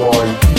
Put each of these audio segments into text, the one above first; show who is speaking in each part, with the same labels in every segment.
Speaker 1: Boy.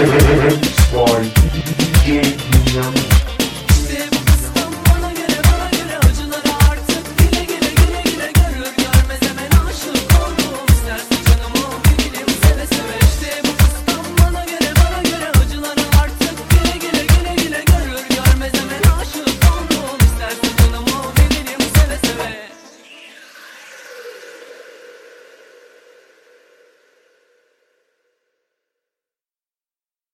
Speaker 1: Swarm. Give me